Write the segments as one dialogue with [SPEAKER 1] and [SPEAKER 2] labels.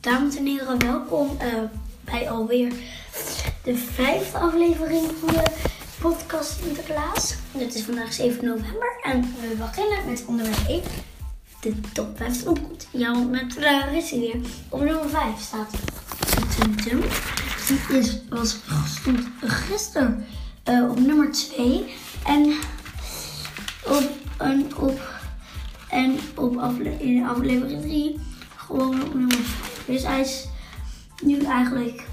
[SPEAKER 1] dames en heren, welkom uh, bij alweer de vijfde aflevering van de podcast Sinterklaas. Het is vandaag 7 november en we beginnen met onderwerp 1. De top 5 opkomt. Ja, met Larissa weer. Op nummer 5 staat Tum Die is, was, stond gisteren uh, op nummer 2. En op, en op, en op afle in aflevering 3 gewoon op nummer 5. Dus hij is nu eigenlijk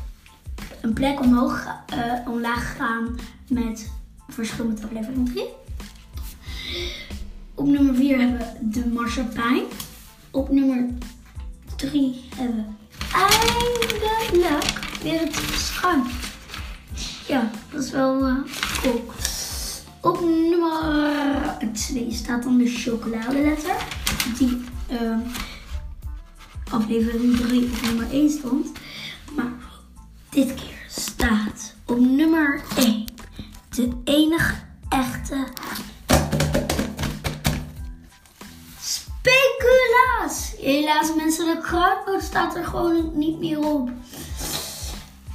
[SPEAKER 1] een plek omhoog, uh, omlaag gegaan met verschil met aflevering 3. Op nummer 4 hebben we de marsepein. Op nummer 3 hebben we eindelijk weer het schuim. Ja, dat is wel uh. Op nummer 2 staat dan de chocoladeletter. Die uh, aflevering 3 op nummer 1 stond. Maar dit keer staat op nummer 1 de enige echte speculaas. Helaas mensen, de kruidnoot staat er gewoon niet meer op.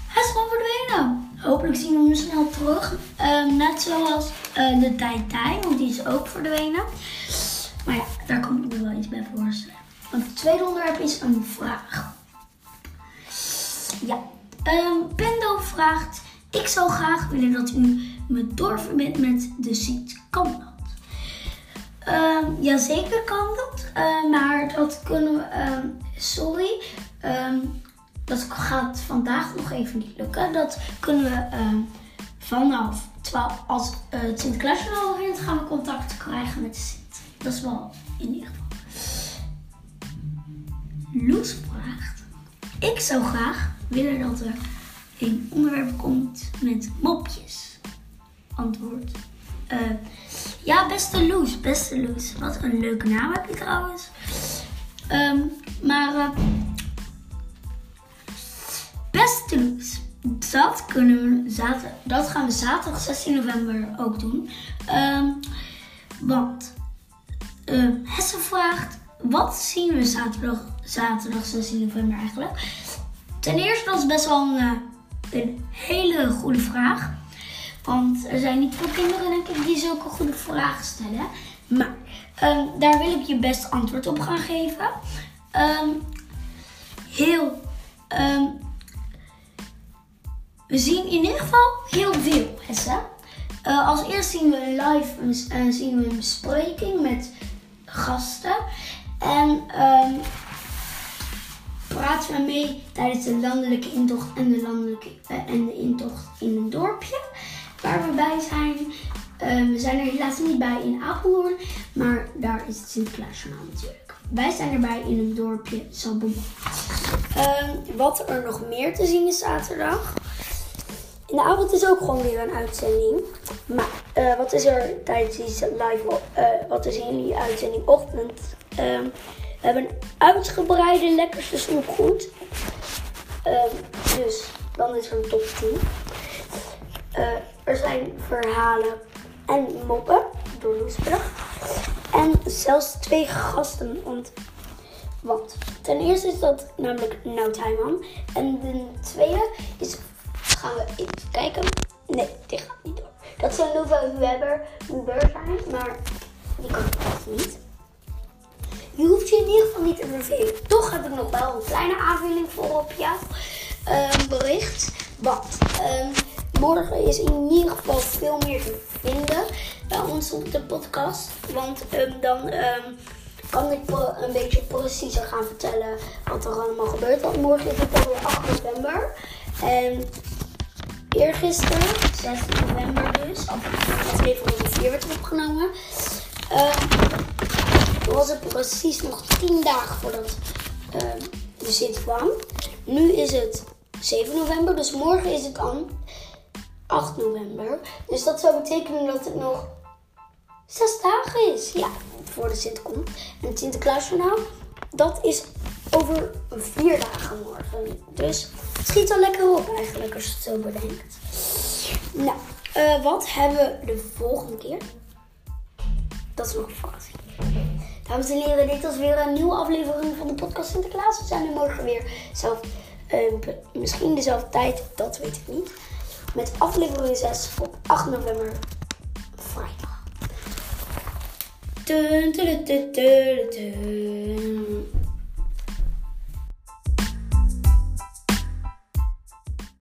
[SPEAKER 1] Hij is gewoon verdwenen. Hopelijk zien we hem snel terug. Uh, net zoals uh, de Tai Tai, want die is ook verdwenen. Maar ja, daar kan ik me wel iets bij voorstellen. Het tweede onderwerp is een vraag. Ja, um, Pendo vraagt: Ik zou graag willen dat u me doorverbindt met de site. Kan dat? Um, jazeker kan dat, maar dat kunnen we. Um, sorry, dat gaat vandaag nog even niet lukken. Dat kunnen we vanaf 12, als uh, het Sinterklaasjournaal begint, gaan we contact krijgen met de site. Dat is wel in ieder geval. Loes vraagt: Ik zou graag willen dat er een onderwerp komt met mopjes. Antwoord. Uh, ja, beste Loes, beste Loes. Wat een leuke naam heb je trouwens. Um, maar uh, beste Loes, dat, kunnen we zaterdag, dat gaan we zaterdag 16 november ook doen. Um, want uh, Hesse vraagt wat zien we zaterdag, zaterdag 16 november eigenlijk? Ten eerste, is best wel een, eh, een hele goede vraag. Want er zijn niet veel kinderen, denk ik, die zulke goede vragen stellen. Maar um, daar wil ik je best antwoord op gaan geven. Um, heel. Um, we zien in ieder geval heel veel, Hesse. Uh, als eerst zien we live en zien we een bespreking met gasten. We mee tijdens de landelijke intocht en de, landelijke, uh, en de intocht in een dorpje waar we bij zijn. Um, we zijn er helaas niet bij in Apeldoorn, maar daar is het Sinterklaasjournaal natuurlijk. Wij zijn erbij in een dorpje Zalbommel. Um, wat er nog meer te zien is zaterdag. In de avond is ook gewoon weer een uitzending. Maar uh, wat is er tijdens die live, wat is in die uitzending ochtend? Um, we hebben uitgebreide lekkerste snoepgoed. Um, dus dan is er een top 10. Uh, er zijn verhalen en moppen door Loesbrug. En zelfs twee gasten. Want, ten eerste is dat namelijk Nout Heijman. En de tweede is gaan we even kijken. Nee, dit gaat niet door. Dat zou Nova Weber, zijn, maar die kan ik niet. Je hoeft je in ieder geval niet te vervelen. Toch heb ik nog wel een kleine aanvulling voor op jouw uh, bericht. Want uh, morgen is in ieder geval veel meer te vinden bij ons op de podcast. Want um, dan kan ik een beetje preciezer gaan vertellen wat er allemaal gebeurt. Want morgen is het alweer 8 november. En eergisteren, 16 november dus, aflevering 4 werd opgenomen. Was het precies nog 10 dagen voordat uh, de zit kwam. Nu is het 7 november, dus morgen is het dan 8 november. Dus dat zou betekenen dat het nog 6 dagen is. Ja, voor de Sint komt. En het Sinterklaasjournaal, dat is over 4 dagen morgen. Dus het schiet al lekker op eigenlijk als je het zo bedenkt. Nou, uh, wat hebben we de volgende keer? Dat is nog een verrassing. Dames en heren, dit was weer een nieuwe aflevering van de podcast Sinterklaas. We zijn er morgen weer zelf, uh, misschien dezelfde tijd, dat weet ik niet. Met aflevering 6 op 8 november, vrijdag.